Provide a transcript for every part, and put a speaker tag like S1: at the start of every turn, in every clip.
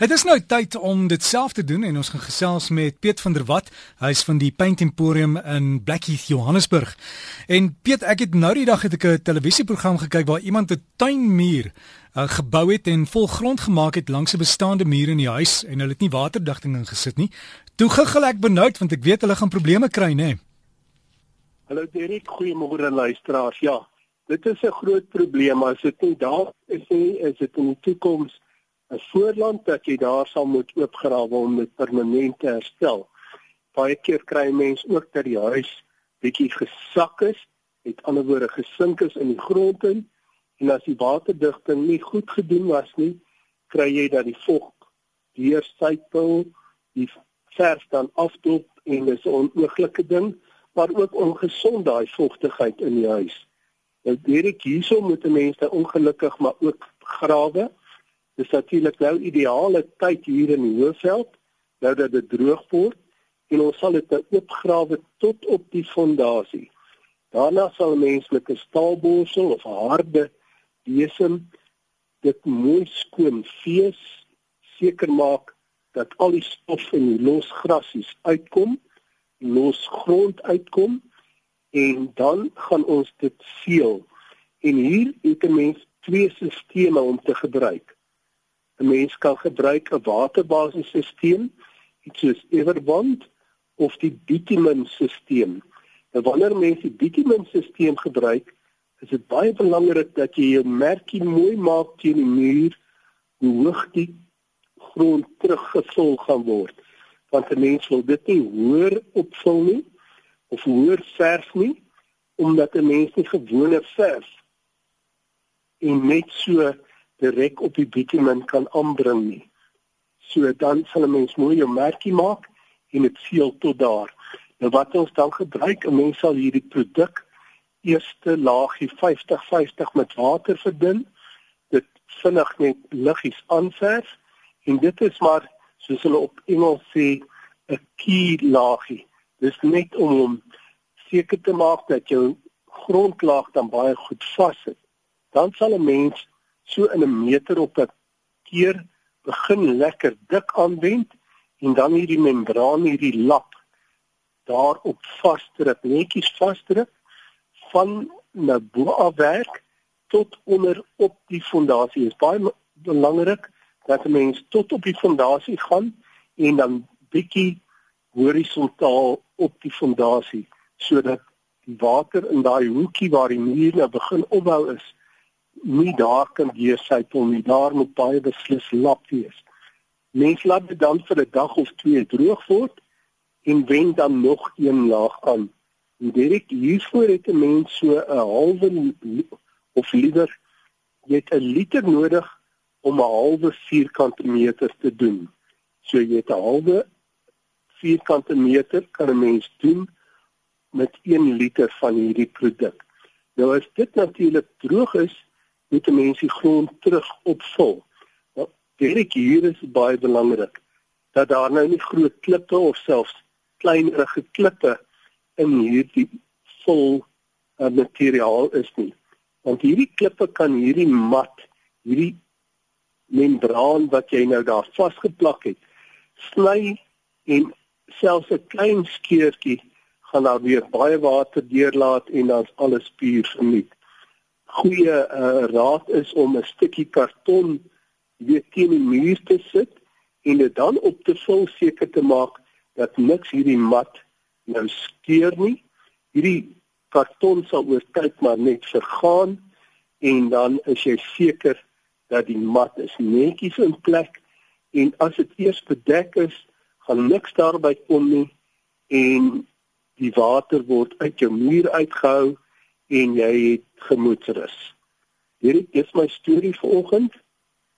S1: Dit is nou tyd om dit self te doen en ons gaan gesels met Piet van der Walt. Hy's van die Paint Emporium in Blackheath, Johannesburg. En Piet, ek het nou die dag het ek 'n televisieprogram gekyk waar iemand 'n tuinmuur uh, gebou het en vol grond gemaak het langs 'n bestaande muur in die huis en hulle het nie waterdigting ingesit nie. Toe giggel ek benoud want ek weet hulle gaan probleme kry, nê.
S2: Hallo Derek, goeiemôre luisteraars. Ja, dit is 'n groot probleem as dit nie daar is nie, is dit in die toekoms 'n voorland dat jy daar sal moet oopgrawe om dit permanent te herstel. Baie keer kry mense ook dat die huis bietjie gesak is, met ander woorde gesink is in die grond in en as die waterdigting nie goed gedoen was nie, kry jy dat die vog deursypel, die verf dan afdop en dis 'n onoglike ding, maar ook ongesond daai vogtigheid in die huis. Nou direk hierso moet mense ongelukkig maar ook grawe Dis natuurlik nou ideale tyd hier in die Hoëveld, nou dat dit droog word en ons sal dit nou oopgrawe tot op die fondasie. Daarna sal mense met 'n staalborsel of 'n harde besem dit mooi skoon fees seker maak dat al die stof in die los grasies uitkom, los grond uitkom en dan gaan ons dit seël. En hier het 'n mens twee stelsels om te gebruik. 'n mens kan gebruik 'n waterbasisstelsel, iets soos Everbond of die bitumenstelsel. Nou wanneer mens die bitumenstelsel gebruik, is dit baie belangrik dat jy jou merkie mooi maak teen die muur hoe hoog die grond teruggevul gaan word. Want 'n mens wil dit nie hoër opvul nie of hoër verf nie omdat 'n mens nie gewone verf en net so direk op die bitumen kan aanbring nie. So dan sal 'n mens mooi 'n merkie maak en dit seël tot daar. Nou wat ons dan gebruik, 'n mens sal hierdie produk eerste laagie 50-50 met water verdun. Dit vinnig net liggies aanverf en dit is maar soos hulle op Engels sê 'n key laagie. Dis net om om seker te maak dat jou grondlaag dan baie goed vas sit. Dan sal 'n mens so in 'n meter op 'n keer begin lekker dik aanwend en dan hierdie membraan hierdie lap daarop vasdruk netjies vasdruk van na bo af werk tot onder op die fondasie. Is baie belangrik dat 'n mens tot op die fondasie gaan en dan bietjie horisontaal op die fondasie sodat die water in daai hoekie waar die muur nou begin opbou is nie daar kan deursypel nie. Daar moet baie beslis lap wees. Mens laat dit dan vir 'n dag of twee droog word en wen dan nog een laag aan. En direk hiervoor het 'n mens so 'n halwe of liewer jy het 'n liter nodig om 'n halwe vierkante meter te doen. So jy het 'n halwe vierkante meter kan 'n mens doen met 1 liter van hierdie produk. Nou as dit natuurlik droog is, moet die mense die grond terug opvul. Nou, direk hier is baie belangrik dat daar nou nie groot klippe of selfs kleinerige klippe in hierdie vol uh, materiaal is nie. Want hierdie klippe kan hierdie mat, hierdie membraan wat jy nou daar vasgeplak het, sny en selfs 'n klein skeurtjie gaan daar weer baie water deurlaat en dan's alles puur verniet goeie uh, raad is om 'n stukkie karton weer teen die muur te sit en dit dan op te vul seker te maak dat niks hierdie mat nou skeur nie. Hierdie karton sal oor tyd maar net vergaan en dan is jy seker dat die mat is netjies in plek en as dit eers bedek is, gaan niks daarby kom nie en die water word uit jou muur uitgehou en jy het gemoedsrus. Hierdie is my storie vanoggend.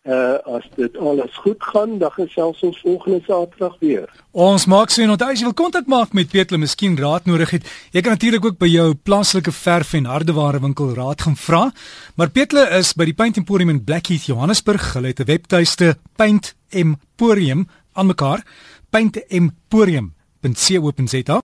S2: Uh as dit alles goed gaan, dan gesels ons volgende Saterdag weer.
S1: Ons maak sien onthou as jy wil kontak maak met Peter, miskien raad nodig het. Jy kan natuurlik ook by jou plaaslike verf en hardeware winkel raad gaan vra. Maar Peter is by die Paint Emporium in Blackheath, Johannesburg. Hulle het 'n webtuiste Paint Emporium aan mekaar. Paint Emporium.co.za